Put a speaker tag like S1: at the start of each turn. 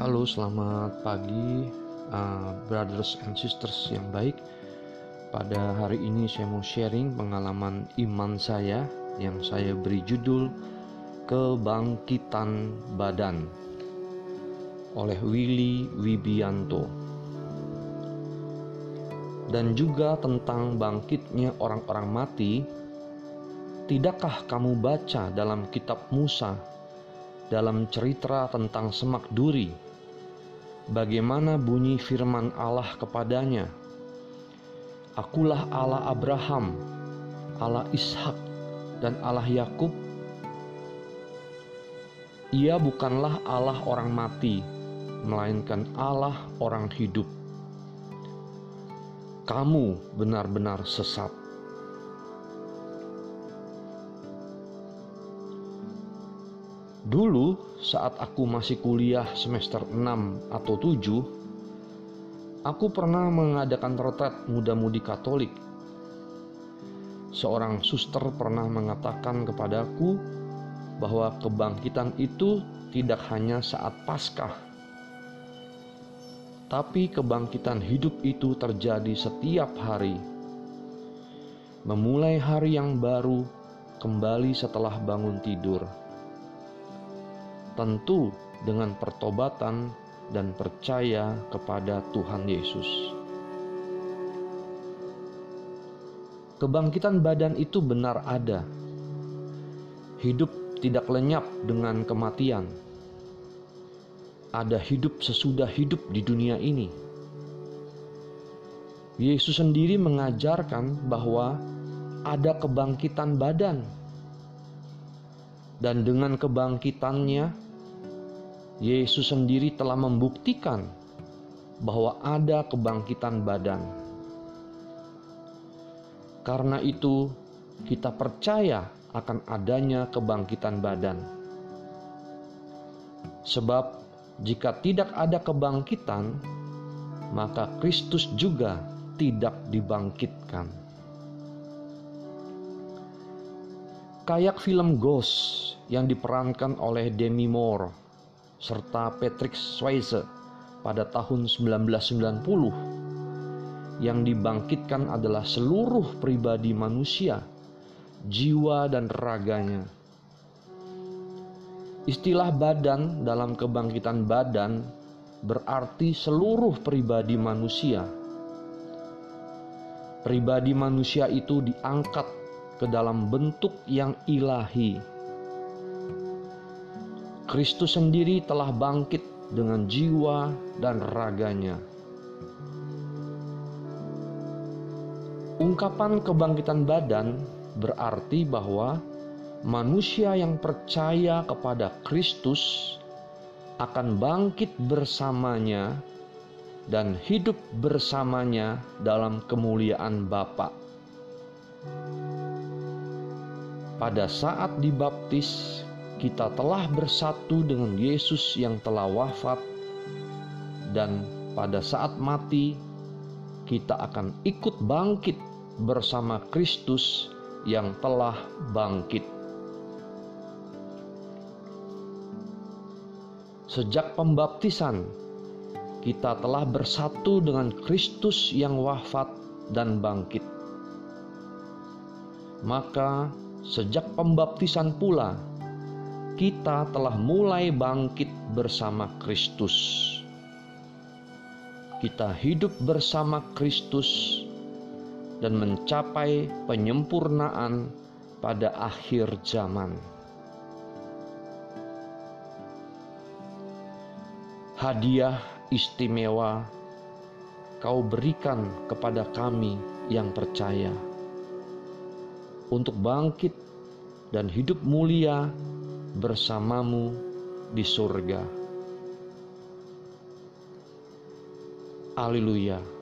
S1: Halo, selamat pagi, uh, brothers and sisters yang baik. Pada hari ini saya mau sharing pengalaman iman saya yang saya beri judul Kebangkitan Badan oleh Willy Wibianto. Dan juga tentang bangkitnya orang-orang mati. Tidakkah kamu baca dalam kitab Musa dalam cerita tentang semak duri, bagaimana bunyi firman Allah kepadanya, Akulah Allah Abraham, Allah Ishak, dan Allah Yakub. Ia bukanlah Allah orang mati, melainkan Allah orang hidup. Kamu benar-benar sesat. Dulu saat aku masih kuliah semester 6 atau 7, aku pernah mengadakan retret muda-mudi Katolik. Seorang suster pernah mengatakan kepadaku bahwa kebangkitan itu tidak hanya saat Paskah, tapi kebangkitan hidup itu terjadi setiap hari. Memulai hari yang baru kembali setelah bangun tidur tentu dengan pertobatan dan percaya kepada Tuhan Yesus. Kebangkitan badan itu benar ada. Hidup tidak lenyap dengan kematian. Ada hidup sesudah hidup di dunia ini. Yesus sendiri mengajarkan bahwa ada kebangkitan badan, dan dengan kebangkitannya Yesus sendiri telah membuktikan bahwa ada kebangkitan badan. Karena itu, kita percaya akan adanya kebangkitan badan, sebab jika tidak ada kebangkitan, maka Kristus juga tidak dibangkitkan. Kayak film Ghost yang diperankan oleh Demi Moore serta Patrick Swayze pada tahun 1990 yang dibangkitkan adalah seluruh pribadi manusia, jiwa dan raganya. Istilah badan dalam kebangkitan badan berarti seluruh pribadi manusia. Pribadi manusia itu diangkat ke dalam bentuk yang ilahi Kristus sendiri telah bangkit dengan jiwa dan raganya. Ungkapan kebangkitan badan berarti bahwa manusia yang percaya kepada Kristus akan bangkit bersamanya dan hidup bersamanya dalam kemuliaan Bapa. Pada saat dibaptis, kita telah bersatu dengan Yesus yang telah wafat, dan pada saat mati kita akan ikut bangkit bersama Kristus yang telah bangkit. Sejak pembaptisan, kita telah bersatu dengan Kristus yang wafat dan bangkit. Maka, sejak pembaptisan pula kita telah mulai bangkit bersama Kristus. Kita hidup bersama Kristus dan mencapai penyempurnaan pada akhir zaman. Hadiah istimewa kau berikan kepada kami yang percaya untuk bangkit dan hidup mulia bersamamu di surga. Haleluya!